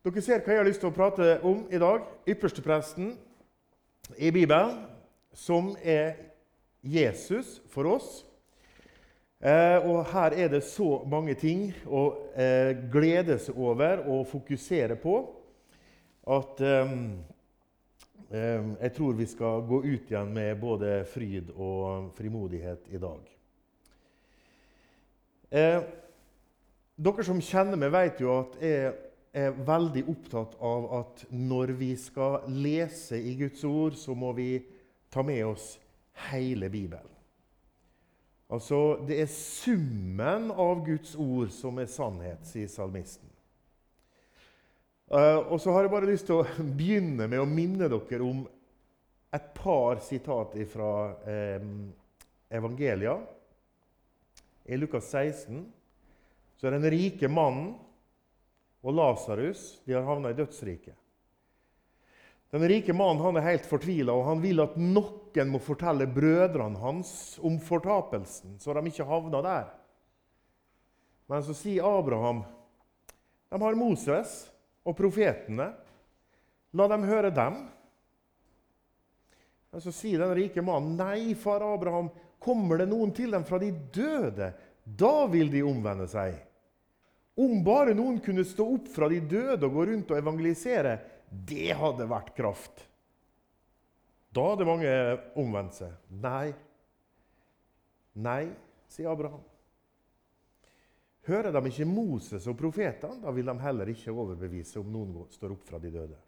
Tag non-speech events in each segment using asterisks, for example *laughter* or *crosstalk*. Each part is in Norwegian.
Dere ser hva jeg har lyst til å prate om i dag. Ypperstepresten i Bibelen, som er Jesus for oss. Eh, og her er det så mange ting å eh, glede seg over og fokusere på at eh, jeg tror vi skal gå ut igjen med både fryd og frimodighet i dag. Eh, dere som kjenner meg, vet jo at jeg er veldig opptatt av at når vi skal lese i Guds ord, så må vi ta med oss hele Bibelen. Altså, Det er summen av Guds ord som er sannhet, sier salmisten. Uh, og så har jeg bare lyst til å *laughs* begynne med å minne dere om et par sitat fra eh, evangelia. I Lukas 16 så er den rike mannen og Lasarus har havna i dødsriket. Den rike mannen er helt fortvila og han vil at noen må fortelle brødrene hans om fortapelsen, så de ikke havner der. Men så sier Abraham de har Moses og profetene. La dem høre dem. Men så sier den rike mannen, 'Nei, far Abraham, kommer det noen til dem fra de døde?' Da vil de omvende seg. Om bare noen kunne stå opp fra de døde og gå rundt og evangelisere, det hadde vært kraft. Da hadde mange omvendt seg. Nei. Nei, sier Abraham. Hører de ikke Moses og profetene, da vil de heller ikke overbevise om noen står opp fra de døde.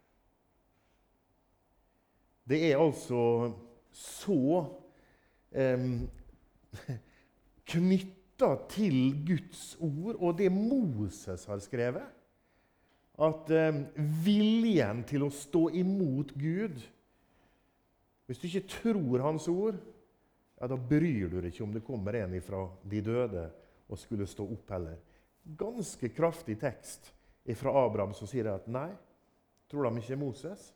Det er altså så eh, *laughs* knytta til Guds ord og det Moses har skrevet, at eh, viljen til å stå imot Gud Hvis du ikke tror Hans ord, ja, da bryr du deg ikke om det kommer en fra de døde og skulle stå opp heller. Ganske kraftig tekst fra Abraham som sier at nei, tror de ikke Moses,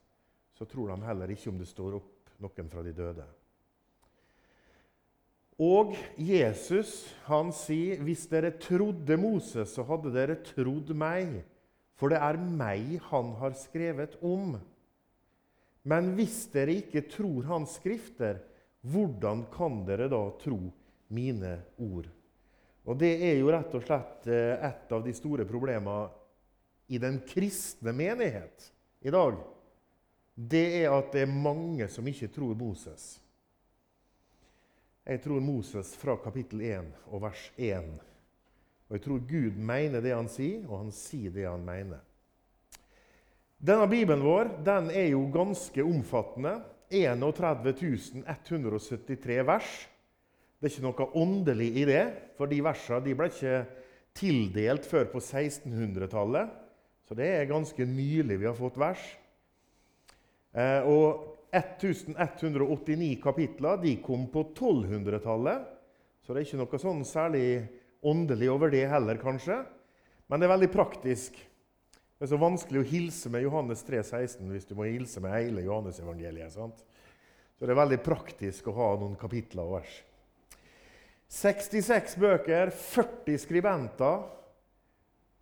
så tror de heller ikke om det står opp noen fra de døde. Og Jesus han sier hvis dere trodde Moses, så hadde dere trodd meg. For det er meg han har skrevet om. Men hvis dere ikke tror hans skrifter, hvordan kan dere da tro mine ord? Og Det er jo rett og slett eh, et av de store problemene i den kristne menighet i dag. Det er at det er mange som ikke tror Moses. Jeg tror Moses fra kapittel 1 og vers 1 og jeg tror Gud mener det han sier, og han sier det han mener. Denne Bibelen vår den er jo ganske omfattende. 31 173 vers. Det er ikke noe åndelig i det, for de versene de ble ikke tildelt før på 1600-tallet. Så det er ganske nylig vi har fått vers. Eh, og 1189 kapitler de kom på 1200-tallet, så det er ikke noe sånn særlig åndelig over det heller, kanskje. Men det er veldig praktisk. Det er så vanskelig å hilse med Johannes 3, 16 hvis du må hilse med hele Johannes-evangeliet. Så det er veldig praktisk å ha noen kapitler og vers. 66 bøker, 40 skribenter,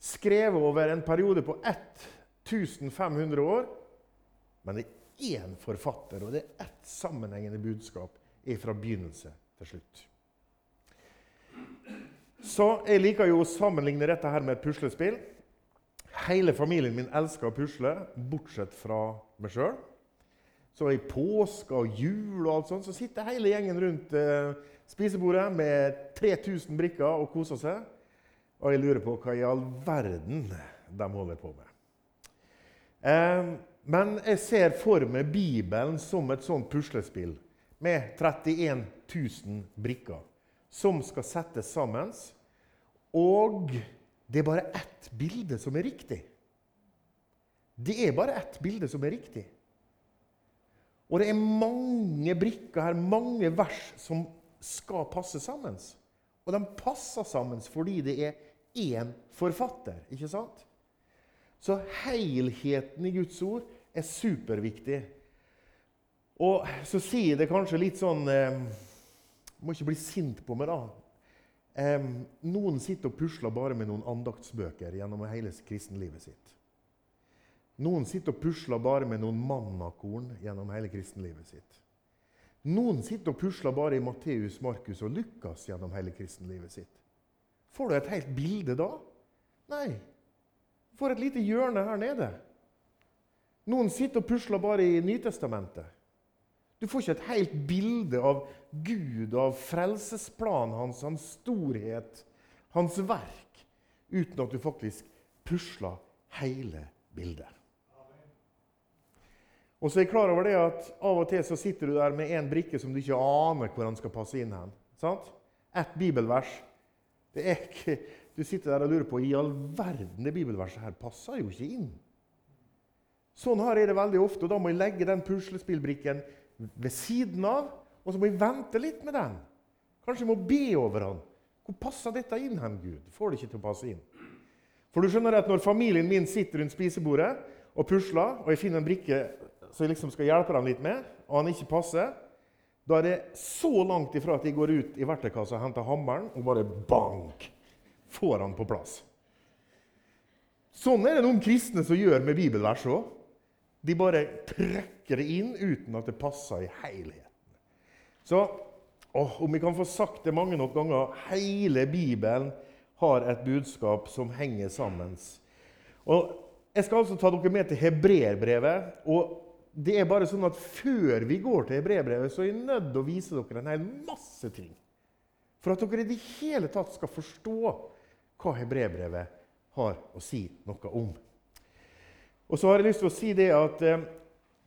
skrevet over en periode på 1500 år. Men det én forfatter, og det er ett sammenhengende budskap fra begynnelse til slutt. Så jeg liker jo å sammenligne dette her med et puslespill. Hele familien min elsker å pusle, bortsett fra meg sjøl. Så i påske og jul og alt sånt, så sitter hele gjengen rundt eh, spisebordet med 3000 brikker og koser seg. Og jeg lurer på hva i all verden de holder på med. Eh, men jeg ser for meg Bibelen som et sånt puslespill med 31 000 brikker som skal settes sammen. Og det er bare ett bilde som er riktig. Det er bare ett bilde som er riktig. Og det er mange brikker her, mange vers, som skal passe sammen. Og de passer sammen fordi det er én forfatter. ikke sant? Så helheten i Guds ord er superviktig. Og så sier det kanskje litt sånn eh, må ikke bli sint på meg, da. Eh, noen sitter og pusler bare med noen andaktsbøker gjennom hele kristenlivet sitt. Noen sitter og pusler bare med noen mannakorn gjennom hele kristenlivet sitt. Noen sitter og pusler bare i Matteus, Markus og Lukas gjennom hele kristenlivet sitt. Får du et helt bilde da? Nei. Får et lite hjørne her nede. Noen sitter og pusler bare i Nytestamentet. Du får ikke et helt bilde av Gud, av frelsesplanen hans, hans storhet, hans verk, uten at du faktisk pusler hele bildet. Og så er jeg klar over det at Av og til så sitter du der med en brikke som du ikke aner hvor den skal passe inn hen. Sant? Ett bibelvers. Det er ikke, du sitter der og lurer på i all verden det bibelverset her passer jo ikke inn. Sånn har jeg det veldig ofte, og da må jeg legge den puslespillbrikken ved siden av. Og så må jeg vente litt med den. Kanskje jeg må be over den. Hvor passer dette inn hen, Gud? Får det ikke til å passe inn. For du skjønner at Når familien min sitter rundt spisebordet og pusler, og jeg finner en brikke som jeg liksom skal hjelpe dem litt med, og han ikke passer, da er det så langt ifra at de går ut i verktøykassa og henter hammeren og bare bank! Får han på plass. Sånn er det noen kristne som gjør med bibelvers òg. De bare trekker det inn uten at det passer i helheten. Så åh, om vi kan få sagt det mange nok ganger hele Bibelen har et budskap som henger sammen. Og Jeg skal altså ta dere med til hebreerbrevet. og det er bare sånn at Før vi går til hebreerbrevet, så er jeg nødt til å vise dere en hel masse ting. For at dere i det hele tatt skal forstå hva hebreerbrevet har å si noe om. Og så har jeg lyst til å si det at eh,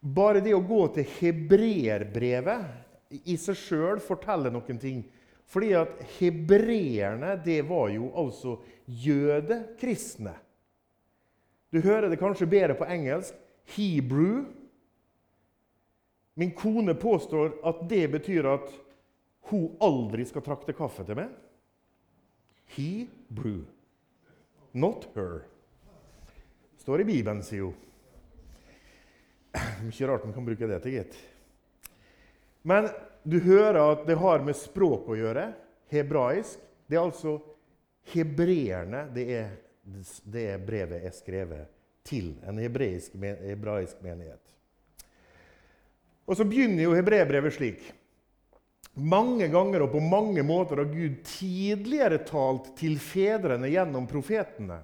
bare det å gå til hebreerbrevet i seg sjøl forteller noen ting. Fordi at hebreerne, det var jo altså jødekristne. Du hører det kanskje bedre på engelsk. Hebrew Min kone påstår at det betyr at hun aldri skal trakte kaffe til meg. He brew. Not her. Står i Bibelen, sier hun. Mye rart man kan bruke det til, gitt. Men du hører at det har med språk å gjøre. Hebraisk. Det er altså hebreerne det det brevet er skrevet til. En hebraisk, hebraisk menighet. Og så begynner jo hebreerbrevet slik. Mange ganger og på mange måter har Gud tidligere talt til fedrene gjennom profetene.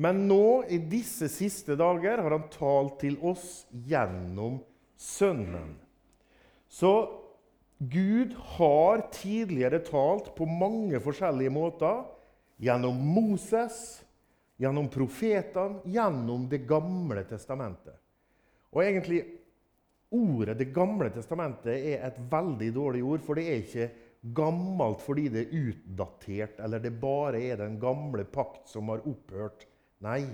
Men nå, i disse siste dager, har han talt til oss gjennom Sønnen. Så Gud har tidligere talt på mange forskjellige måter. Gjennom Moses, gjennom profetene, gjennom Det gamle testamentet. Og egentlig Ordet Det gamle testamentet er et veldig dårlig ord, for det er ikke gammelt fordi det er utdatert, eller det bare er den gamle pakt som har opphørt. Nei,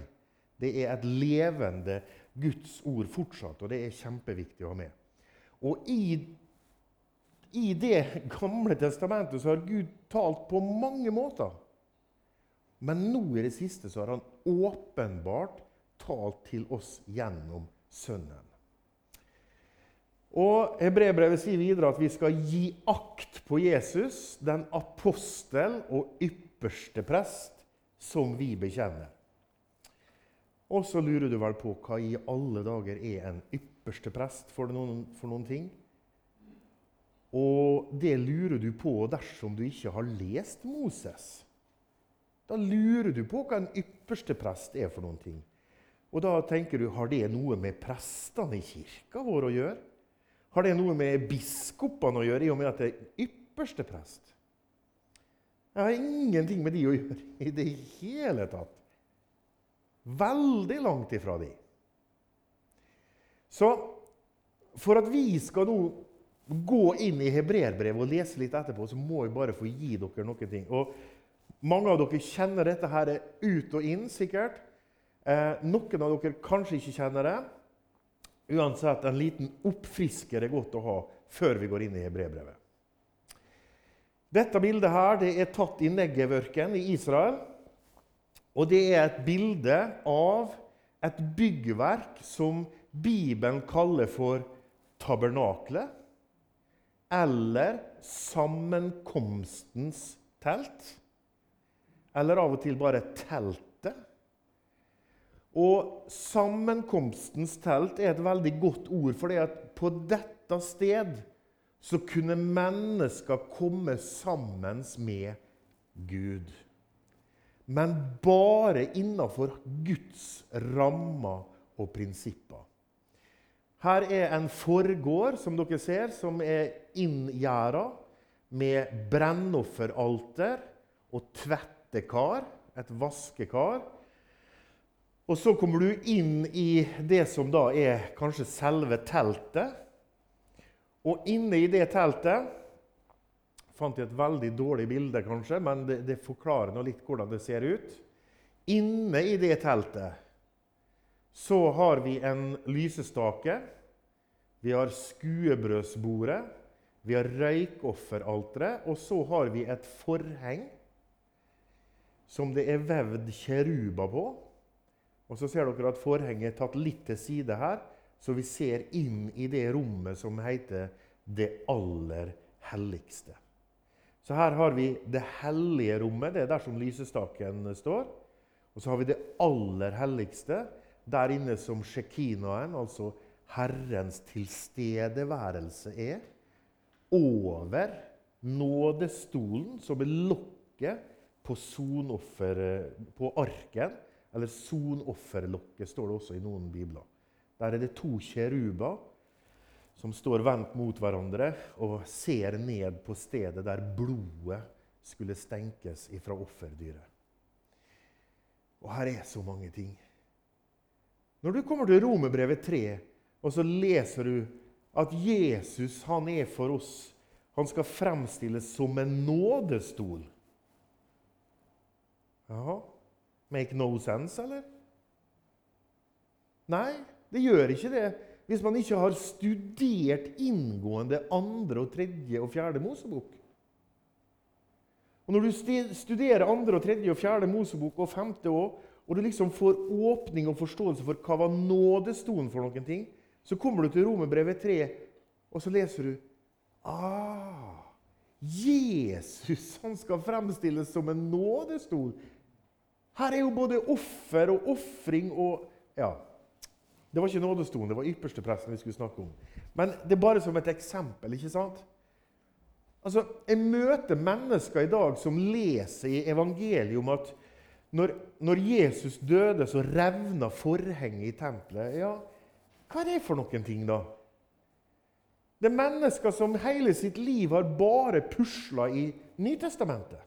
det er et levende Guds ord fortsatt, og det er kjempeviktig å ha med. Og i, i det gamle testamentet så har Gud talt på mange måter. Men nå i det siste så har han åpenbart talt til oss gjennom Sønnen. Og Hebreerbrevet sier videre at vi skal gi akt på Jesus, den apostel og ypperste prest, som vi bekjenner. Og så lurer du vel på hva i alle dager er en ypperste prest for noen, for noen ting? Og det lurer du på dersom du ikke har lest Moses. Da lurer du på hva en ypperste prest er for noen ting. Og da tenker du, har det noe med prestene i kirka vår å gjøre? Har det noe med biskopene å gjøre, i og med at det er ypperste prest? Jeg har ingenting med de å *laughs* gjøre i det hele tatt. Veldig langt ifra de. Så for at vi skal nå gå inn i hebreerbrevet og lese litt etterpå, så må jeg bare få gi dere noen ting. Og mange av dere kjenner dette her ut og inn, sikkert. Eh, noen av dere kanskje ikke kjenner det. Uansett, en liten oppfrisker er godt å ha før vi går inn i hebreerbrevet. Dette bildet her, det er tatt i Negev-ørkenen i Israel. Og det er et bilde av et byggverk som Bibelen kaller for tabernaklet. Eller sammenkomstens telt. Eller av og til bare teltet. Og sammenkomstens telt er et veldig godt ord, for det at på dette sted så kunne mennesker komme sammen med Gud. Men bare innafor Guds rammer og prinsipper. Her er en forgård som dere ser, som er inngjerda med brennofferalter og tvettekar, et vaskekar. Og så kommer du inn i det som da er kanskje selve teltet. Og inne i det teltet fant jeg et veldig dårlig bilde, kanskje, men det, det forklarer nå litt hvordan det ser ut. Inne i det teltet så har vi en lysestake. Vi har skuebrødsbordet. Vi har røykofferalteret. Og så har vi et forheng som det er vevd kjeruber på. Og så ser dere at forhenget er tatt litt til side her, så vi ser inn i det rommet som heter det aller helligste. Så her har vi det hellige rommet. Det er der som lysestaken står. Og så har vi det aller helligste, der inne som shekinaen, altså Herrens tilstedeværelse, er. Over nådestolen, som er lokket på, på arken. Eller sonofferlokket, står det også i noen bibler. Der er det to kjeruber som står vendt mot hverandre og ser ned på stedet der blodet skulle stenkes ifra offerdyret. Og her er så mange ting. Når du kommer til Romerbrevet 3, og så leser du at Jesus han er for oss Han skal fremstilles som en nådestol. Jaha. Make no sense, eller? Nei, det gjør ikke det hvis man ikke har studert inngående andre, og tredje og fjerde Mosebok. Og Når du studerer andre, og tredje og fjerde Mosebok og femte år, og du liksom får åpning og forståelse for hva var nådestolen for noen ting, så kommer du til Romerbrevet 3, og så leser du ah, Jesus han skal fremstilles som en nådestol. Her er jo både offer og ofring og ja, det var ikke nådestolen, det var ypperstepresten vi skulle snakke om. Men det er bare som et eksempel. ikke sant? Altså, Jeg møter mennesker i dag som leser i evangeliet om at når, når Jesus døde, så revna forhenget i tempelet. Ja, hva er det for noen ting, da? Det er mennesker som hele sitt liv har bare pusla i Nytestamentet.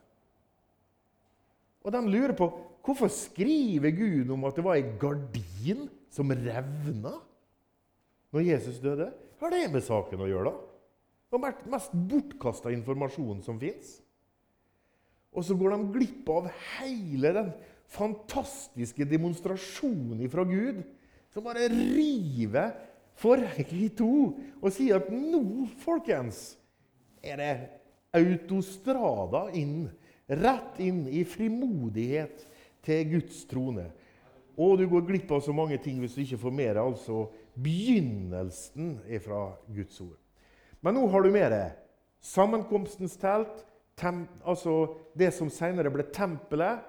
Og de lurer på hvorfor skriver Gud om at det var ei gardin som revna når Jesus døde. Hva har det med saken å gjøre, da? Det var mest bortkasta informasjonen som fins. Og så går de glipp av hele den fantastiske demonstrasjonen fra Gud, som bare river forhenget i to og sier at nå, folkens, er det autostrada inn, rett inn i frimodighet til Guds trone. Og du går glipp av så mange ting hvis du ikke får med deg altså begynnelsen fra Guds ord. Men nå har du med deg sammenkomstens telt, tem, altså det som senere ble tempelet,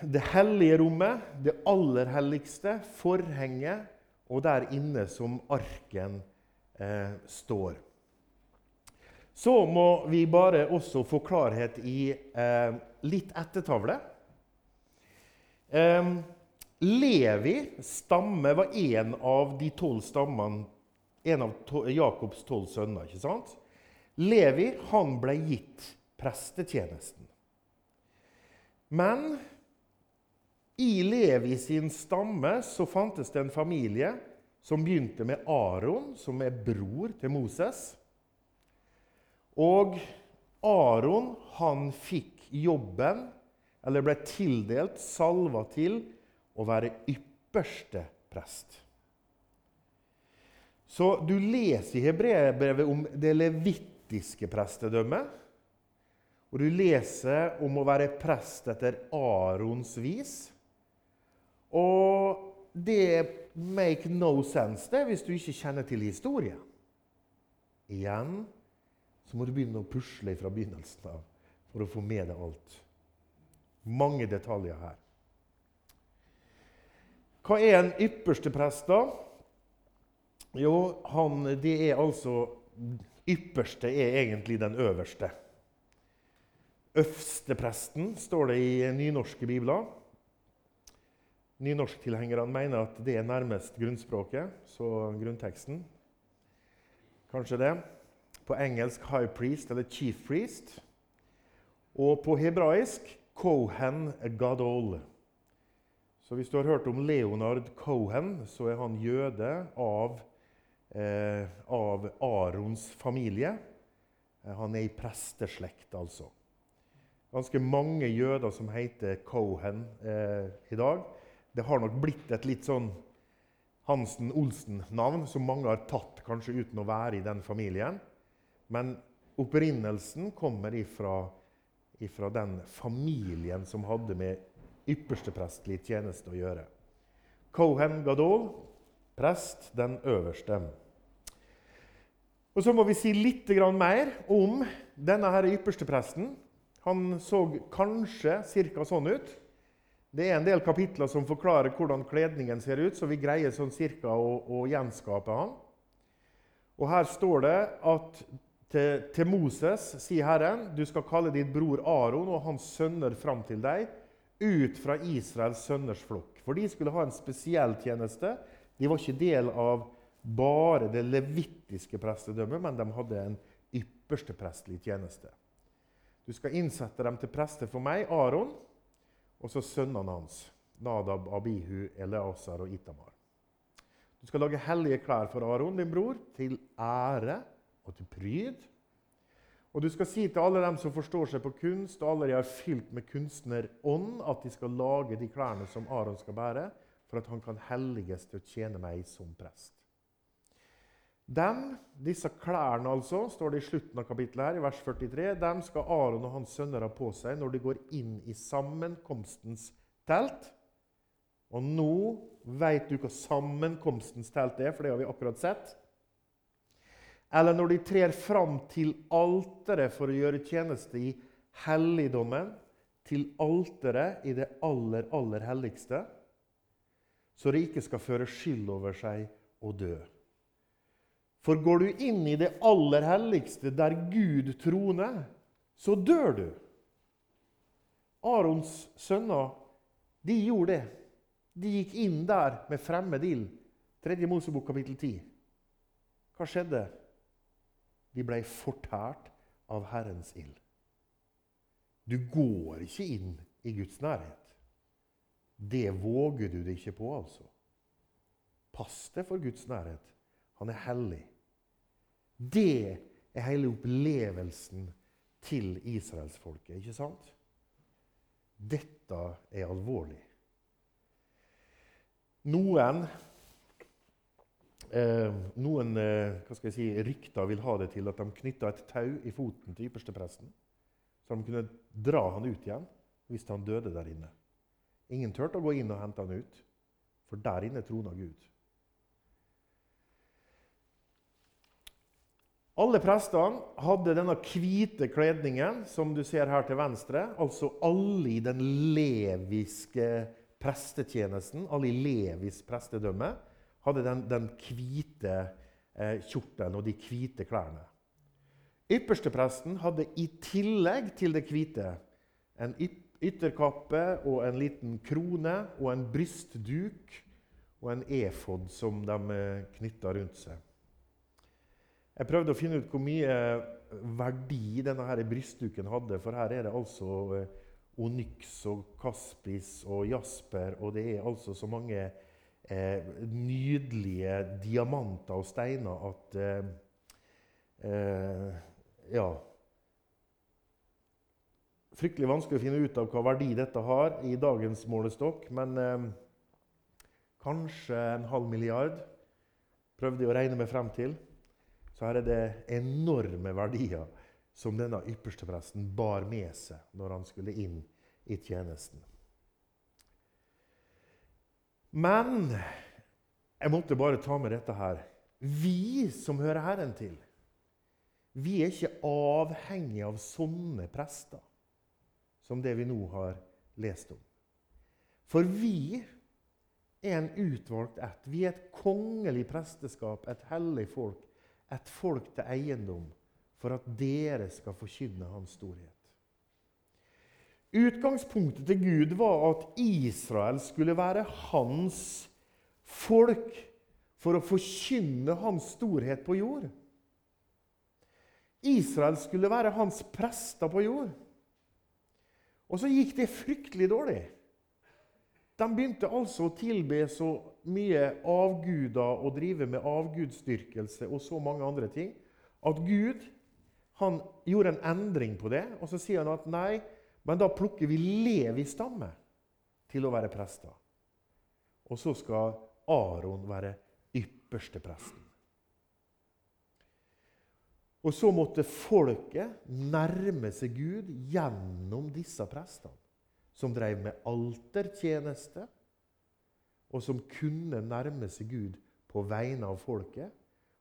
det hellige rommet, det aller helligste, forhenget, og der inne som arken eh, står. Så må vi bare også få klarhet i eh, litt ettertavle. Eh, Levi stamme var en av de tolv stammene, en av Jakobs tolv sønner. ikke sant? Levi han ble gitt prestetjenesten. Men i Levi sin stamme så fantes det en familie som begynte med Aron, som er bror til Moses. Og Aron han fikk jobben, eller ble tildelt, salva til, å være ypperste prest. Så du leser i hebreerbrevet om det levittiske prestedømmet. Og du leser om å være prest etter Arons vis. Og det make no sense det hvis du ikke kjenner til historien. Igjen så må du begynne å pusle fra begynnelsen av for å få med deg alt. Mange detaljer her. Hva er en ypperste prest, da? Jo, han, det er altså Ypperste er egentlig den øverste. Øvstepresten står det i nynorske bibler. Nynorsktilhengerne mener at det er nærmest grunnspråket, så grunnteksten. Kanskje det. På engelsk 'high priest' eller 'chief priest'. Og på hebraisk 'kohen gadol'. Så hvis du har hørt om Leonard Cohen, så er han jøde av, eh, av Arons familie. Eh, han er i presteslekt, altså. Ganske mange jøder som heter Cohen eh, i dag. Det har nok blitt et litt sånn Hansen-Olsen-navn som mange har tatt kanskje uten å være i den familien. Men opprinnelsen kommer ifra, ifra den familien som hadde med yppersteprestlig tjeneste å gjøre. Cohen Gadol, prest, den øverste. Og Så må vi si litt mer om denne her ypperstepresten. Han så kanskje ca. sånn ut. Det er en del kapitler som forklarer hvordan kledningen ser ut, så vi greier sånn cirka å, å gjenskape han. Og Her står det at til, til Moses sier Herren, du skal kalle ditt bror Aron og hans sønner fram til deg ut fra Israels sønners flokk. For de skulle ha en spesiell tjeneste. De var ikke del av bare det levittiske prestedømmet, men de hadde en ypperste prestlig tjeneste. Du skal innsette dem til prester for meg, Aron, og så sønnene hans. Nadab, Abihu, Eleazar og Itamar. Du skal lage hellige klær for Aron, din bror, til ære og til pryd. Og du skal si til alle dem som forstår seg på kunst, og alle de har fylt med kunstnerånd, at de skal lage de klærne som Aron skal bære, for at han kan helliges til å tjene meg som prest. Dem, disse klærne altså, står det i slutten av kapittelet her, i vers 43, dem skal Aron og hans sønner ha på seg når de går inn i sammenkomstens telt. Og nå vet du hva sammenkomstens telt er, for det har vi akkurat sett. Eller når de trer fram til alteret for å gjøre tjeneste i helligdommen, til alteret i det aller, aller helligste, så de ikke skal føre skyld over seg og dø. For går du inn i det aller helligste, der Gud troner, så dør du. Arons sønner de gjorde det. De gikk inn der med fremmed ild. 3. Mosebok kapittel 10. Hva skjedde? De ble fortært av Herrens ild. Du går ikke inn i Guds nærhet. Det våger du deg ikke på, altså. Pass deg for Guds nærhet. Han er hellig. Det er hele opplevelsen til israelsfolket, ikke sant? Dette er alvorlig. Noen Eh, noen eh, si, rykter vil ha det til at de knytta et tau i foten til ypperstepresten, så de kunne dra han ut igjen hvis han døde der inne. Ingen turte å gå inn og hente han ut, for der inne trona Gud. Alle prestene hadde denne hvite kledningen som du ser her til venstre. Altså alle i den leviske prestetjenesten, alle i Levis prestedømme hadde den, den hvite eh, kjortelen og de hvite klærne. Ypperstepresten hadde i tillegg til det hvite en ytterkappe og en liten krone og en brystduk og en efod som de eh, knytta rundt seg. Jeg prøvde å finne ut hvor mye verdi denne her brystduken hadde, for her er det altså eh, onyx og kaspis og jasper, og det er altså så mange eh, nydelige diamanter og steiner at eh, eh, Ja. Fryktelig vanskelig å finne ut av hva verdi dette har i dagens målestokk, men eh, kanskje en halv milliard prøvde jeg å regne meg frem til. Så her er det enorme verdier som denne ypperstepresten bar med seg når han skulle inn i tjenesten. Men jeg måtte bare ta med dette her. Vi som hører Herren til, vi er ikke avhengige av sånne prester som det vi nå har lest om. For vi er en utvalgt ett. Vi er et kongelig presteskap, et hellig folk, et folk til eiendom, for at dere skal forkynne Hans storhet. Utgangspunktet til Gud var at Israel skulle være hans folk for å forkynne hans storhet på jord. Israel skulle være hans prester på jord. Og så gikk det fryktelig dårlig. De begynte altså å tilbe så mye avguder og drive med avgudsdyrkelse og så mange andre ting at Gud han gjorde en endring på det. Og så sier han at nei, men da plukker vi Levi stamme til å være prester. Og så skal Aron være ypperste presten. Og så måtte folket nærme seg Gud gjennom disse prestene, som drev med altertjeneste, og som kunne nærme seg Gud på vegne av folket,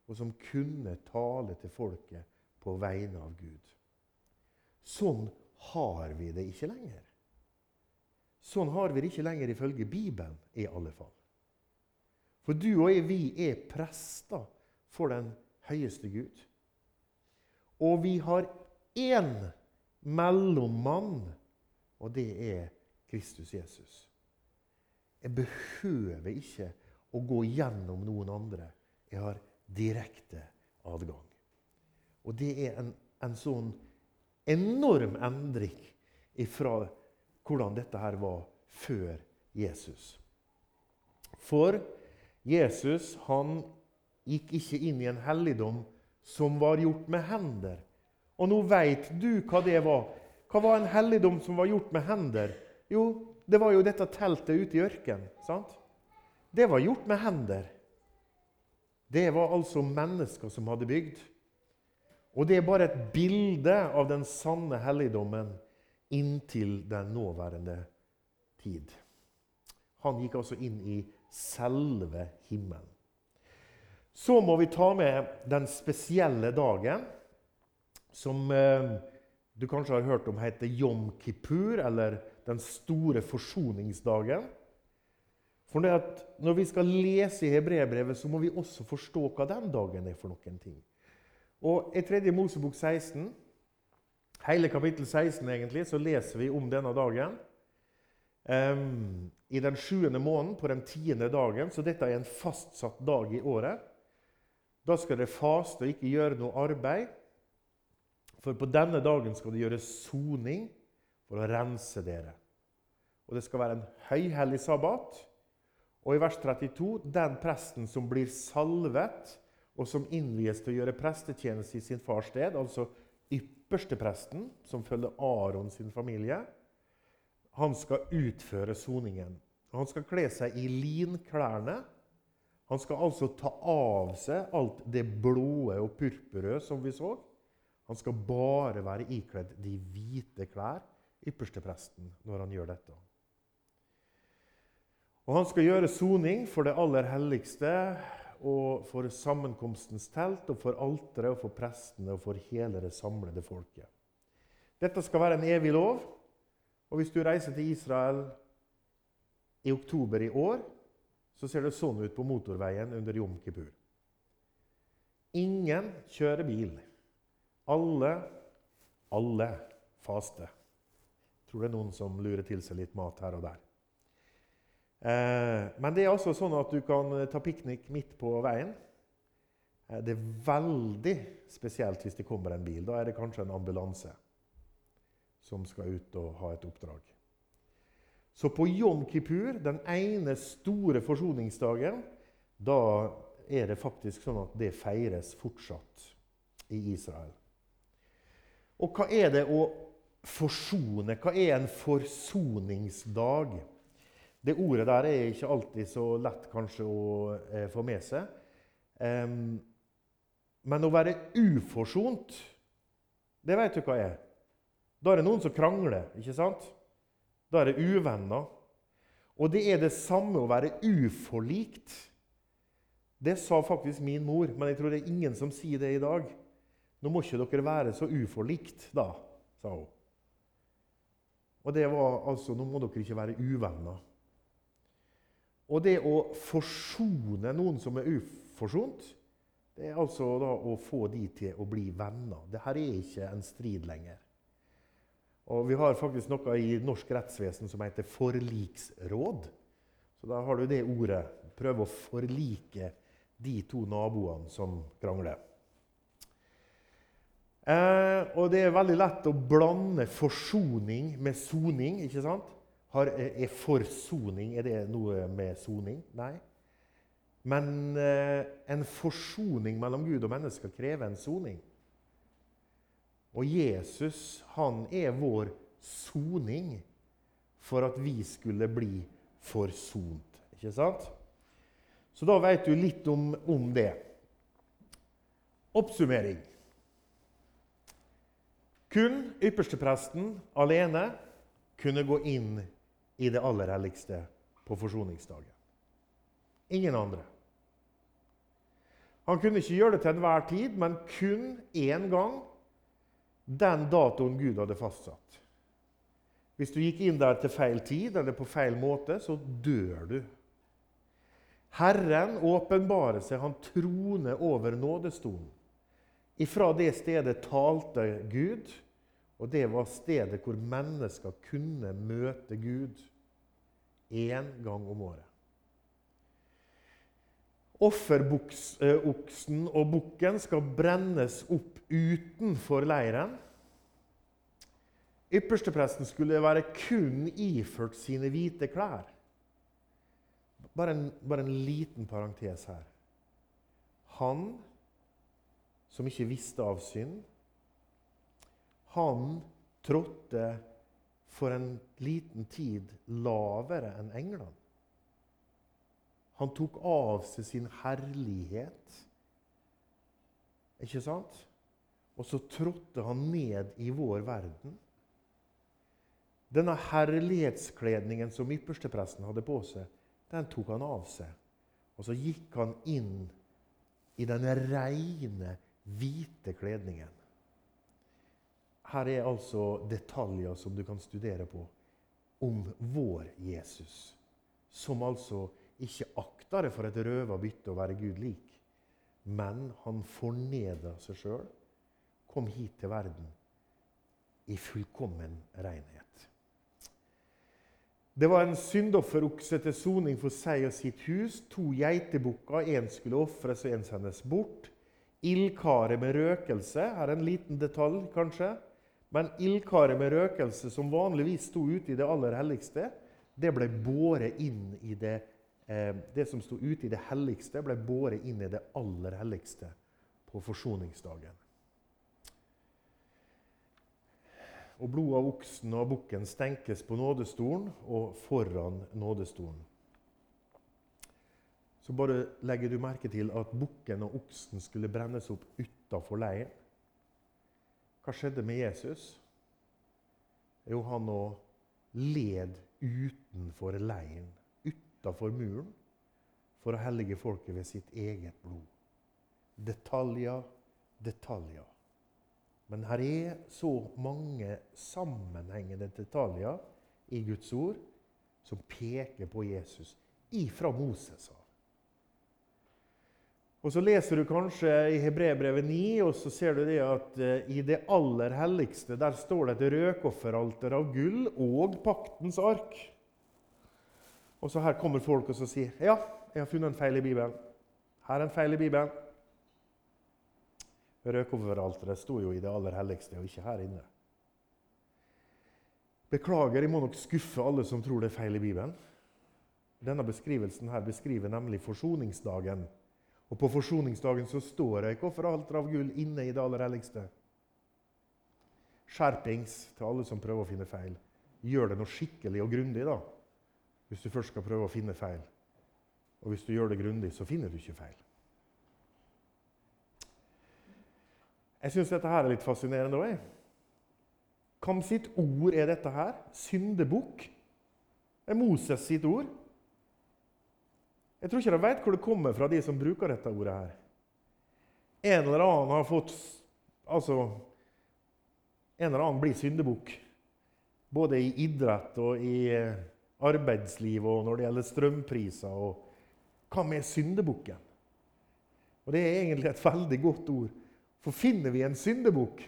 og som kunne tale til folket på vegne av Gud. Sånn har vi det ikke lenger. Sånn har vi det ikke lenger ifølge Bibelen, i alle fall. For du og jeg, vi er prester for den høyeste Gud. Og vi har én mellommann, og det er Kristus Jesus. Jeg behøver ikke å gå gjennom noen andre. Jeg har direkte adgang. Og det er en, en sånn enorm endring fra hvordan dette her var før Jesus. For Jesus han gikk ikke inn i en helligdom som var gjort med hender. Og nå veit du hva det var. Hva var en helligdom som var gjort med hender? Jo, det var jo dette teltet ute i ørkenen. Det var gjort med hender. Det var altså mennesker som hadde bygd. Og det er bare et bilde av den sanne helligdommen inntil den nåværende tid. Han gikk altså inn i selve himmelen. Så må vi ta med den spesielle dagen som eh, du kanskje har hørt om heter Jom Kippur, eller den store forsoningsdagen. For Når vi skal lese i hebreerbrevet, så må vi også forstå hva den dagen er for noen ting. Og I 3. Mosebok 16, hele kapittel 16, egentlig, så leser vi om denne dagen. Um, I den sjuende måneden, på den tiende dagen, så dette er en fastsatt dag i året. Da skal dere faste og ikke gjøre noe arbeid. For på denne dagen skal det gjøres soning for å rense dere. Og det skal være en høyhellig sabbat. Og i vers 32.: Den presten som blir salvet, og som innvies til å gjøre prestetjeneste i sin fars sted, altså ypperstepresten, som følger Aron sin familie, han skal utføre soningen. Han skal kle seg i linklærne han skal altså ta av seg alt det blå og purpurrøde som vi så. Han skal bare være ikledd de hvite klær, ypperstepresten, når han gjør dette. Og han skal gjøre soning for det aller helligste og for sammenkomstens telt og for alteret og for prestene og for hele det samlede folket. Dette skal være en evig lov. Og hvis du reiser til Israel i oktober i år, så ser det sånn ut på motorveien under Jom Kippur. Ingen kjører bil. Alle, alle faster. Tror det er noen som lurer til seg litt mat her og der. Eh, men det er altså sånn at du kan ta piknik midt på veien. Eh, det er veldig spesielt hvis det kommer en bil. Da er det kanskje en ambulanse som skal ut og ha et oppdrag. Så på Jom Kippur, den ene store forsoningsdagen, da er det faktisk sånn at det feires fortsatt i Israel. Og hva er det å forsone? Hva er en forsoningsdag? Det ordet der er ikke alltid så lett kanskje å eh, få med seg. Um, men å være uforsont, det vet du hva er. Da er det noen som krangler, ikke sant? Da er det uvenner. Og det er det samme å være uforlikt. Det sa faktisk min mor, men jeg tror det er ingen som sier det i dag. Nå må ikke dere være så uforlikt, da, sa hun. Og det var altså Nå må dere ikke være uvenner. Og det å forsone noen som er uforsont, det er altså da å få de til å bli venner. Dette er ikke en strid lenger. Og Vi har faktisk noe i norsk rettsvesen som heter forliksråd. Så da har du det ordet. Prøve å forlike de to naboene som krangler. Eh, og det er veldig lett å blande forsoning med soning. ikke sant? Har, er forsoning Er det noe med soning? Nei. Men eh, en forsoning mellom Gud og mennesker krever en soning. Og Jesus han er vår soning for at vi skulle bli forsont. Ikke sant? Så da vet du litt om, om det. Oppsummering. Kun ypperstepresten alene kunne gå inn i det aller helligste på forsoningsdagen. Ingen andre. Han kunne ikke gjøre det til enhver tid, men kun én gang den datoen Gud hadde fastsatt. Hvis du gikk inn der til feil tid eller på feil måte, så dør du. Herren åpenbarer seg, han troner over nådestolen. Ifra det stedet talte Gud, og det var stedet hvor mennesker kunne møte Gud én gang om året. Offeroksen og bukken skal brennes opp utenfor leiren. Ypperstepresten skulle være kun iført sine hvite klær. Bare en, bare en liten parentes her. Han som ikke visste av synd. Han trådte for en liten tid lavere enn englene. Han tok av seg sin herlighet. Ikke sant? Og så trådte han ned i vår verden. Denne herlighetskledningen som ypperstepresten hadde på seg, den tok han av seg. Og så gikk han inn i den reine hvite kledningen. Her er altså detaljer som du kan studere på om vår Jesus, som altså ikke akta det for et røva bytte å være Gud lik, men han forneda seg sjøl, kom hit til verden i fullkommen renhet. Det var en syndofferokse til soning for seg og sitt hus. To geitebukker. Én skulle ofres, og én sendes bort. Ildkaret med røkelse her er en liten detalj, kanskje. Men ildkaret med røkelse, som vanligvis sto ute i det aller helligste, det ble båret inn i det eh, Det som sto ute i det helligste, ble båret inn i det aller helligste på forsoningsdagen. Og blodet av oksen og bukken stenkes på nådestolen og foran nådestolen så bare legger du merke til at bukken og oksen skulle brennes opp utafor leiren. Hva skjedde med Jesus? Jo, han nå led utenfor leiren, utafor muren, for å hellige folket ved sitt eget blod. Detaljer, detaljer. Men her er så mange sammenhengende detaljer i Guds ord som peker på Jesus ifra Moses av. Og Så leser du kanskje i Hebrebrevet 9, og så ser du det at uh, i det aller helligste der står det et røkofferalter av gull og paktens ark. Og så Her kommer folk og så sier ja, jeg har funnet en feil i Bibelen. Her er en feil i Bibelen. Røkofferalteret sto jo i det aller helligste, og ikke her inne. Beklager, jeg må nok skuffe alle som tror det er feil i Bibelen. Denne beskrivelsen her beskriver nemlig forsoningsdagen og på forsoningsdagen så står det hvorfor offeralter av gull inne i det aller helligste. Skjerpings til alle som prøver å finne feil. Gjør det noe skikkelig og grundig, da. Hvis du først skal prøve å finne feil. Og hvis du gjør det grundig, så finner du ikke feil. Jeg syns dette her er litt fascinerende òg. Hvem sitt ord er dette her? Syndebukk? Det er Moses sitt ord. Jeg tror ikke de vet hvor det kommer fra, de som bruker dette ordet her. En eller annen har fått Altså En eller annen blir syndebukk. Både i idrett og i, arbeidsliv og når det gjelder strømpriser. og Hva med syndebukken? Og Det er egentlig et *laughs* veldig godt ord. For finner vi en syndebukk,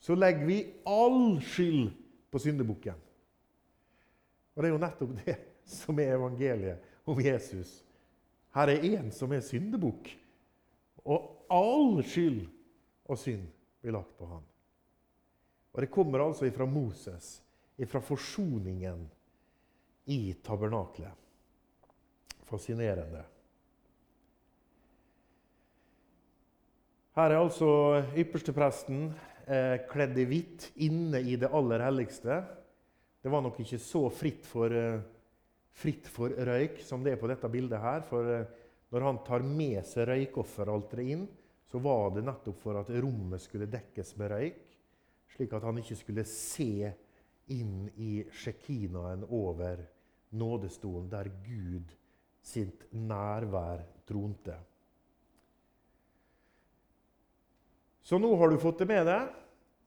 så legger vi all skyld på syndebukken. Og det er jo nettopp det *laughs* som er evangeliet om Jesus. Her er én som er syndebukk, og all skyld og synd blir lagt på ham. Og Det kommer altså ifra Moses, ifra forsoningen i tabernaklet. Fascinerende. Her er altså ypperstepresten eh, kledd i hvitt inne i det aller helligste. Det var nok ikke så fritt for, eh, fritt for røyk som det er på dette bildet her. For eh, når han tar med seg røykofferalteret inn, så var det nettopp for at rommet skulle dekkes med røyk, slik at han ikke skulle se inn i sjekinaen over nådestolen, der Gud sitt nærvær tronte. Så nå har du fått det med deg.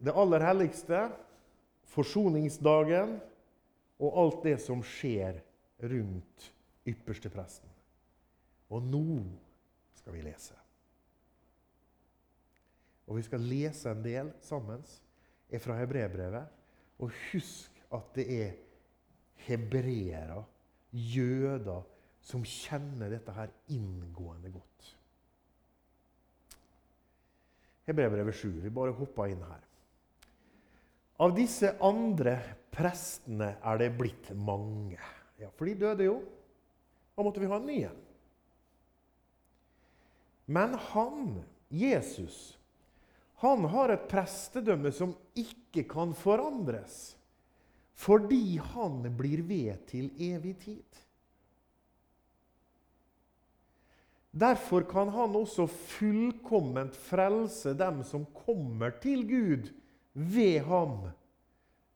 Det aller helligste, forsoningsdagen og alt det som skjer rundt ypperstepresten. Og nå skal vi lese. Og vi skal lese en del sammen fra hebreerbrevet. Og husk at det er hebreere, jøder, som kjenner dette her inngående godt. Hebreerbrevet 7. Vi bare hopper inn her. Av disse andre prestene er det blitt mange. Ja, For de døde jo. Da måtte vi ha en ny en. Men han, Jesus, han har et prestedømme som ikke kan forandres, fordi han blir ved til evig tid. Derfor kan han også fullkomment frelse dem som kommer til Gud ved ham,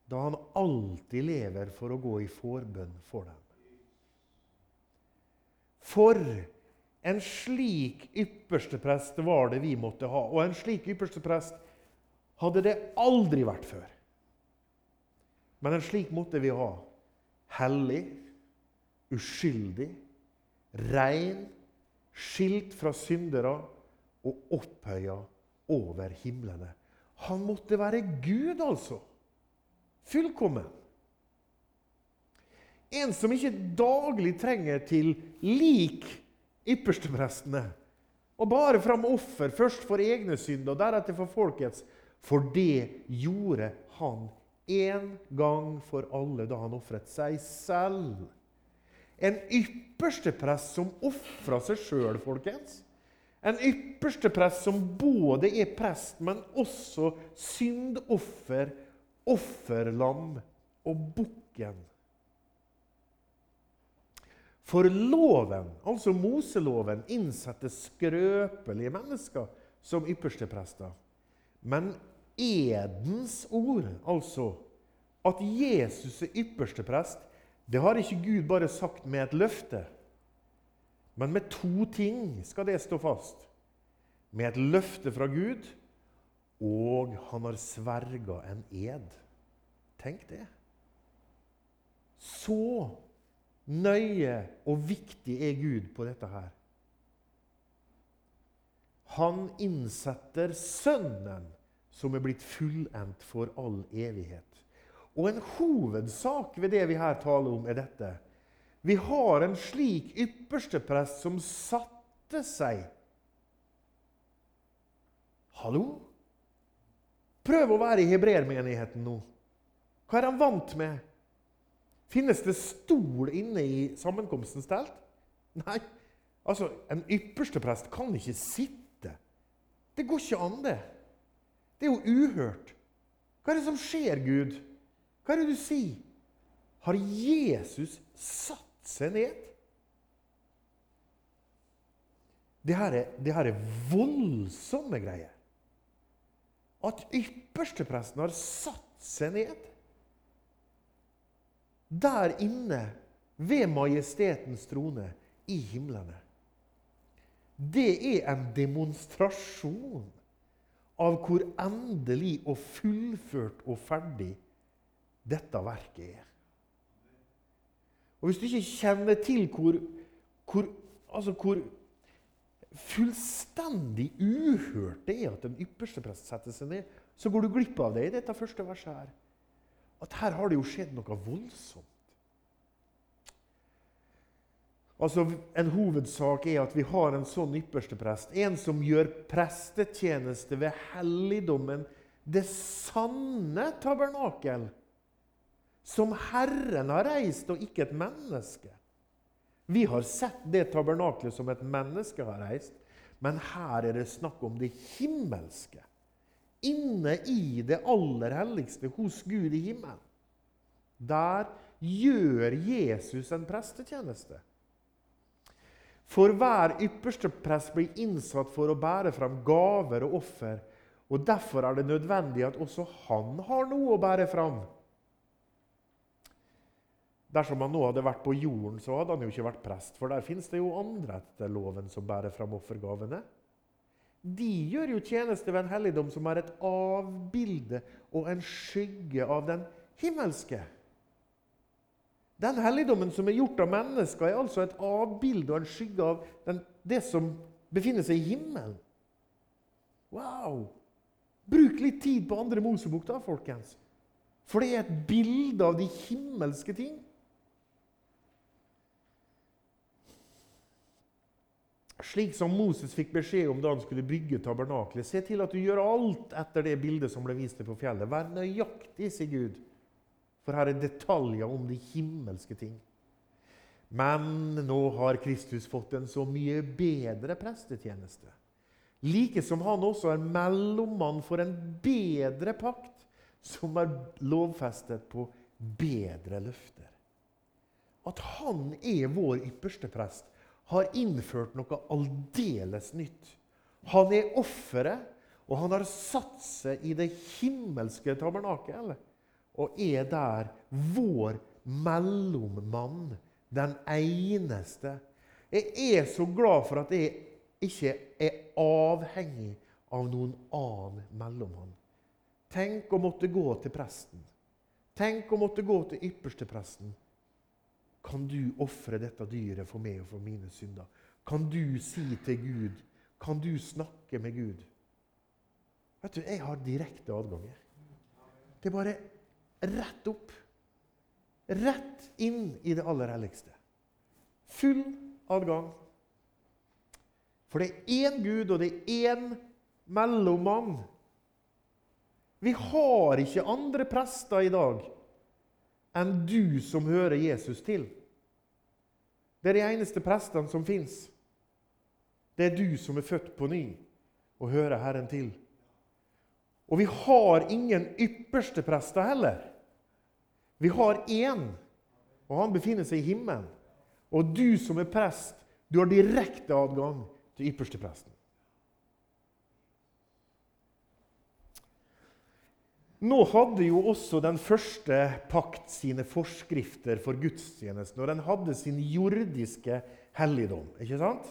da han alltid lever for å gå i forbønn for dem. For en slik yppersteprest var det vi måtte ha. Og en slik yppersteprest hadde det aldri vært før. Men en slik måtte vi ha. Hellig, uskyldig, rein, skilt fra syndere og opphøya over himlene. Han måtte være Gud, altså. Fullkommen. En som ikke daglig trenger til lik yppersteprestene. Og bare fram offer, først for egne synder og deretter for folkets. For det gjorde han en gang for alle da han ofret seg selv. En yppersteprest som ofra seg sjøl, folkens. En yppersteprest som både er prest, men også syndoffer, offerlam og bukken for loven, altså Moseloven, innsetter skrøpelige mennesker som yppersteprester. Men edens ord, altså at Jesus er yppersteprest, det har ikke Gud bare sagt med et løfte. Men med to ting skal det stå fast. Med et løfte fra Gud, og han har sverga en ed. Tenk det. Så nøye og viktig er Gud på dette her. Han innsetter Sønnen, som er blitt fullendt for all evighet. Og en hovedsak ved det vi her taler om, er dette. Vi har en slik yppersteprest som satte seg Hallo? Prøv å være i hebreermenigheten nå. Hva er han vant med? Finnes det stol inne i sammenkomstens telt? Nei. Altså, En ypperste prest kan ikke sitte. Det går ikke an, det. Det er jo uhørt. Hva er det som skjer, Gud? Hva er det du sier? Har Jesus satt seg ned? Det her er, det her er voldsomme greier. At ypperstepresten har satt seg ned der inne ved majestetens trone i himlene. Det er en demonstrasjon av hvor endelig og fullført og ferdig dette verket er. Og Hvis du ikke kjenner til hvor, hvor, altså hvor fullstendig uhørt det er at den ypperste prest setter seg ned, så går du glipp av det i dette første verset. her. At her har det jo skjedd noe voldsomt. Altså, En hovedsak er at vi har en sånn ypperste prest. En som gjør prestetjeneste ved helligdommen, det sanne tabernakel. Som Herren har reist, og ikke et menneske. Vi har sett det tabernaklet som et menneske har reist, men her er det snakk om det himmelske. Inne i det aller helligste hos Gud i himmelen. Der gjør Jesus en prestetjeneste. For hver ypperste prest blir innsatt for å bære fram gaver og offer. og Derfor er det nødvendig at også han har noe å bære fram. Dersom han nå hadde vært på jorden, så hadde han jo ikke vært prest. For der finnes det jo andre etter loven som bærer fram offergavene. De gjør jo tjeneste ved en helligdom som er et avbilde og en skygge av den himmelske. Den helligdommen som er gjort av mennesker, er altså et avbilde og en skygge av den, det som befinner seg i himmelen. Wow! Bruk litt tid på andre Mosebok, da, folkens. For det er et bilde av de himmelske ting. Slik som Moses fikk beskjed om da han skulle bygge tabernaklet. Se til at du gjør alt etter det bildet som ble vist deg på fjellet. Vær nøyaktig, sier Gud. For her er detaljer om de himmelske ting. Men nå har Kristus fått en så mye bedre prestetjeneste. Like som han også er mellommann for en bedre pakt, som er lovfestet på bedre løfter. At han er vår ypperste prest, har innført noe aldeles nytt. Han er offeret, og han har satt seg i det himmelske tabernakel og er der vår mellommann, den eneste. Jeg er så glad for at jeg ikke er avhengig av noen annen mellommann. Tenk å måtte gå til presten. Tenk å måtte gå til ypperstepresten. Kan du ofre dette dyret for meg og for mine synder? Kan du si til Gud? Kan du snakke med Gud? Vet du, Jeg har direkte adgang. Det er bare rett opp. Rett inn i det aller helligste. Full adgang. For det er én Gud, og det er én mellommann. Vi har ikke andre prester i dag enn du som hører Jesus til. Det er de eneste prestene som fins. Det er du som er født på ny og hører Herren til. Og vi har ingen ypperste prester heller. Vi har én, og han befinner seg i himmelen. Og du som er prest, du har direkte adgang til ypperstepresten. Nå hadde jo også den første pakt sine forskrifter for gudstjenesten, og den hadde sin jordiske helligdom. ikke sant?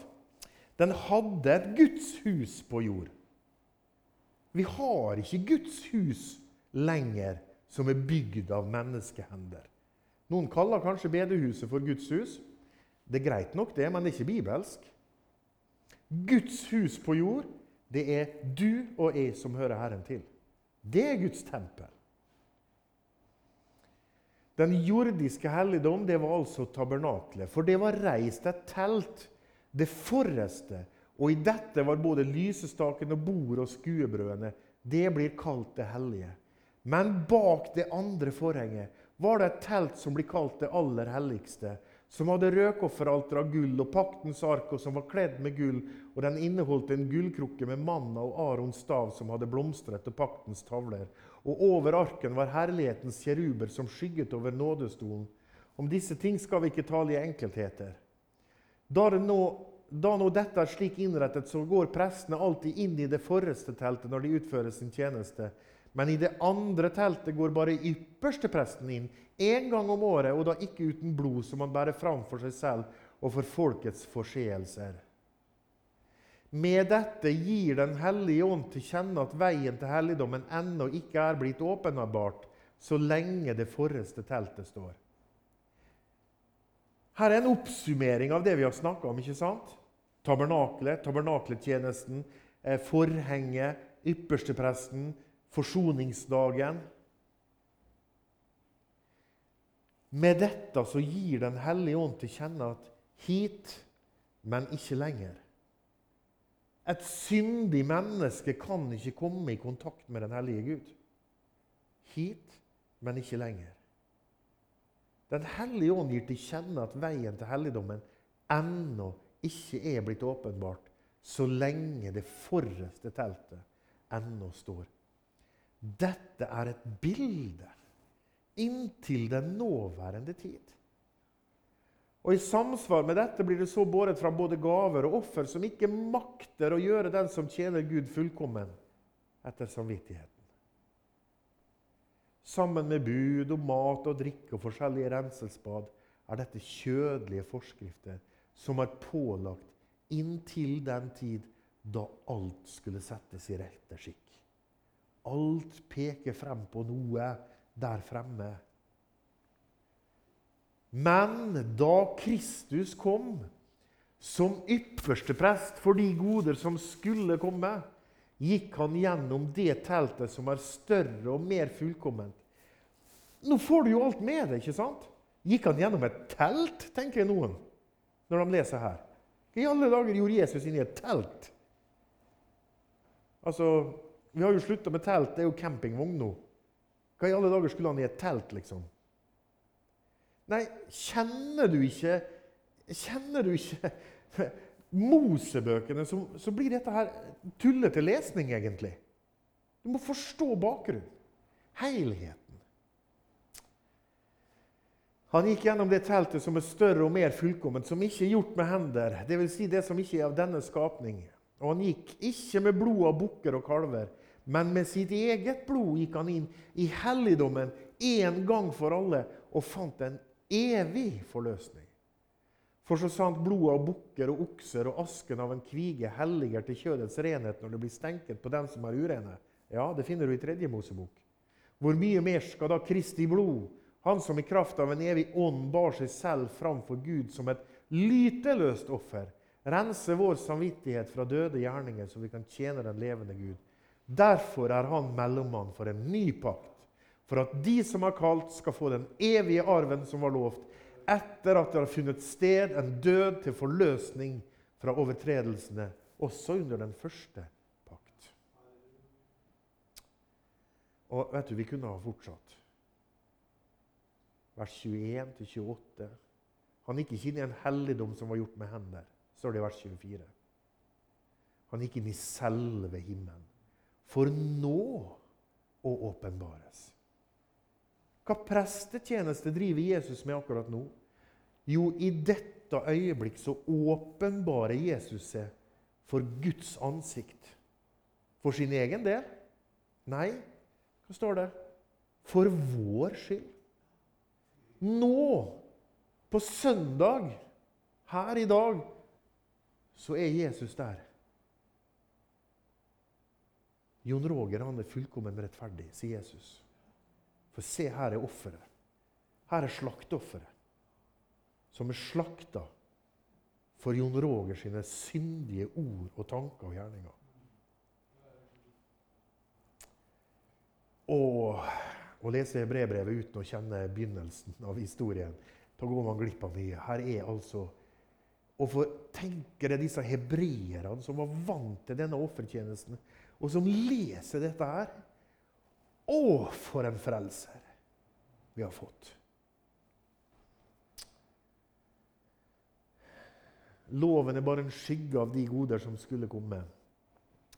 Den hadde et gudshus på jord. Vi har ikke Guds hus lenger som er bygd av menneskehender. Noen kaller kanskje bedehuset for Guds hus. Det er greit nok, det, men det er ikke bibelsk. Guds hus på jord, det er du og jeg som hører Herren til. Det er Guds tempel. Den jordiske helligdom det var altså tabernaklet. For det var reist et telt, det forreste og i dette var både lysestaken og bordet og skuebrødene. Det blir kalt det hellige. Men bak det andre forhenget var det et telt som blir kalt det aller helligste, som hadde røkofferalter av gull og paktens ark, og som var kledd med gull, og den inneholdt en gullkrukke med manna og Arons stav som hadde blomstret, og paktens tavler. Og over arken var herlighetens kjeruber som skygget over nådestolen. Om disse ting skal vi ikke tale i enkeltheter. Da nå da nå dette er slik innrettet, så går prestene alltid inn i det forreste teltet når de utfører sin tjeneste. Men i det andre teltet går bare ypperste presten inn én gang om året, og da ikke uten blod, som han bærer fram for seg selv og for folkets forseelser. Med dette gir Den hellige ånd til kjenne at veien til helligdommen ennå ikke er blitt åpenbart, så lenge det forreste teltet står. Her er en oppsummering av det vi har snakka om. ikke sant? Tabernaklet, tabernakletjenesten, eh, forhenget, ypperstepresten, forsoningsdagen. Med dette så gir Den hellige ånd til kjenne at hit, men ikke lenger. Et syndig menneske kan ikke komme i kontakt med den hellige Gud. Hit, men ikke lenger. Den hellige ånd gir til kjenne at veien til helligdommen ennå ikke er blitt åpenbart, så lenge det forreste teltet ennå står. Dette er et bilde inntil den nåværende tid. Og I samsvar med dette blir det så båret fra både gaver og offer som ikke makter å gjøre den som tjener Gud, fullkommen etter samvittigheten. Sammen med bud og mat og drikke og forskjellige renselsbad er dette kjødelige forskrifter som er pålagt inntil den tid da alt skulle settes i rette skikk. Alt peker frem på noe der fremme. Men da Kristus kom som ypperste prest for de goder som skulle komme, gikk han gjennom det teltet som er større og mer fullkomment. Nå får du jo alt med deg, ikke sant? Gikk han gjennom et telt, tenker noen, når de leser her. I alle dager gjorde Jesus inni et telt? Altså, Vi har jo slutta med telt, det er jo campingvogn nå. Hva i alle dager skulle han i et telt, liksom? Nei, kjenner du ikke Kjenner du ikke *laughs* Mosebøkene, så, så blir dette her tullete lesning, egentlig. Du må forstå bakgrunnen. Helheten. Han gikk gjennom det teltet som er større og mer fullkomment, som ikke er gjort med hender, dvs. Si det som ikke er av denne skapning. Og han gikk ikke med blod av bukker og kalver, men med sitt eget blod gikk han inn i helligdommen en gang for alle og fant en evig forløsning. For så sant blodet av bukker og okser og asken av en kvige helliger til kjødets renhet når det blir stenket på den som er urene. Ja, det finner du i tredje Mosebok. Hvor mye mer skal da Kristi blod, han som i kraft av en evig ånd bar seg selv framfor Gud som et lyteløst offer, rense vår samvittighet fra døde gjerninger, så vi kan tjene den levende Gud? Derfor er han mellommann for en ny pakt, for at de som er kalt, skal få den evige arven som var lovt, etter at det har funnet sted en død til forløsning fra overtredelsene, også under den første pakt. Og vet du, Vi kunne ha fortsatt. Vers 21-28. Han gikk ikke inn i en helligdom som var gjort med hender, står det i vers 24. Han gikk inn i selve himmelen for nå å åpenbares. Hva prestetjeneste driver Jesus med akkurat nå? Jo, i dette øyeblikk så åpenbarer Jesus seg for Guds ansikt. For sin egen del? Nei, hva står det? For vår skyld. Nå, på søndag, her i dag, så er Jesus der. Jon Roger han er fullkommen rettferdig, sier Jesus. For se, her er offeret. Her er slakteofferet. Som er slakta for Jon Roger sine syndige ord og tanker og gjerninger. Og å lese brevbrevet uten å kjenne begynnelsen av historien, da går man glipp av mye. Her er altså Og for tenk deg disse hebreerne som var vant til denne offertjenesten og som leser dette her Å, for en frelser vi har fått! Loven er bare en skygge av de goder som skulle komme.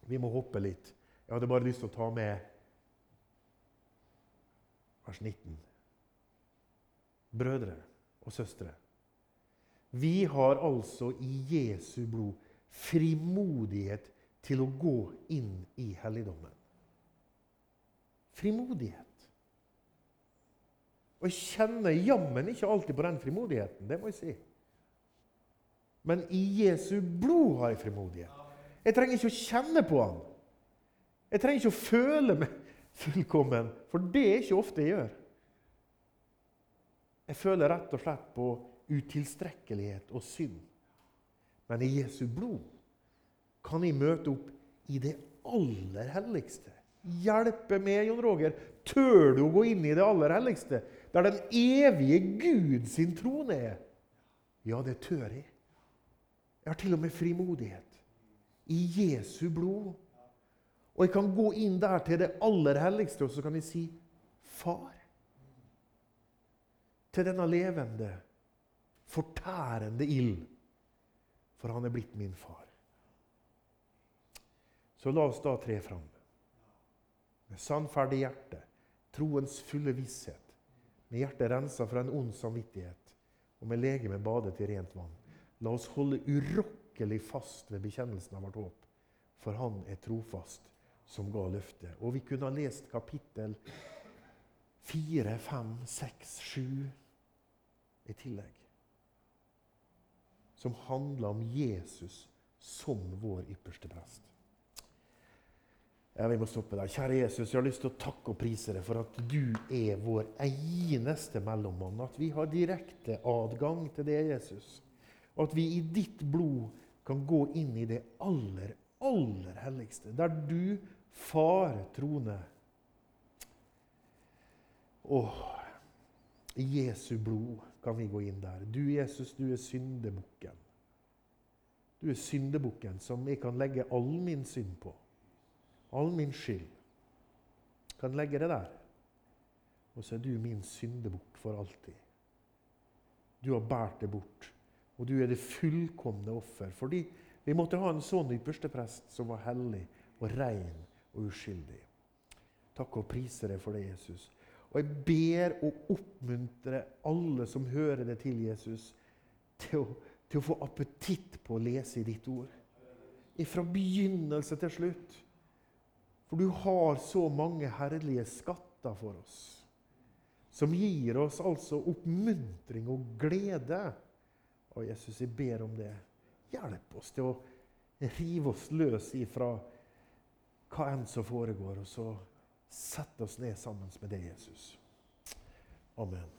Vi må hoppe litt. Jeg hadde bare lyst til å ta med vers 19. Brødre og søstre. Vi har altså i Jesu blod frimodighet til å gå inn i helligdommen. Frimodighet. Og jeg kjenner jammen ikke alltid på den frimodigheten. det må jeg si. Men i Jesu blod har jeg frimodighet. Jeg trenger ikke å kjenne på han. Jeg trenger ikke å føle meg fullkommen, for det er ikke ofte jeg gjør. Jeg føler rett og slett på utilstrekkelighet og synd. Men i Jesu blod kan jeg møte opp i det aller helligste. Hjelpe meg, Jon Roger. Tør du å gå inn i det aller helligste, der den evige Gud sin trone er? Ja, det tør jeg. Jeg har til og med frimodighet. I Jesu blod. Og jeg kan gå inn der til det aller helligste, og så kan jeg si Far. Til denne levende, fortærende ild. For han er blitt min far. Så la oss da tre fram. Med sannferdig hjerte, troens fulle visshet, med hjertet rensa fra en ond samvittighet, og med legemet badet i rent vann. La oss holde urokkelig fast ved bekjennelsen av vårt håp, for Han er trofast som ga løftet. Og vi kunne ha lest kapittel 4, 5, 6, 7 i tillegg. Som handler om Jesus som vår ypperste prest. Ja, vi må stoppe der. Kjære Jesus, jeg har lyst til å takke og prise deg for at du er vår eneste mellommann. At vi har direkte adgang til det, Jesus. Og at vi i ditt blod kan gå inn i det aller, aller helligste. Der du, Far, troner. Åh, i Jesu blod kan vi gå inn der. Du, Jesus, du er syndebukken. Du er syndebukken som jeg kan legge all min synd på all min skyld. Kan legge det der. Og så er du min syndebukk for alltid. Du har båret det bort. Og du er det fullkomne offer. Fordi vi måtte ha en sånn ypperste prest som var hellig og ren og uskyldig. Takk og priser deg for det, Jesus. Og jeg ber og oppmuntre alle som hører det til, Jesus, til å, til å få appetitt på å lese i ditt ord. Fra begynnelse til slutt. For du har så mange herlige skatter for oss, som gir oss altså oppmuntring og glede. Og Jesus, jeg ber om det. Hjelp oss til å rive oss løs ifra hva enn som foregår, og så sette oss ned sammen med deg, Jesus. Amen.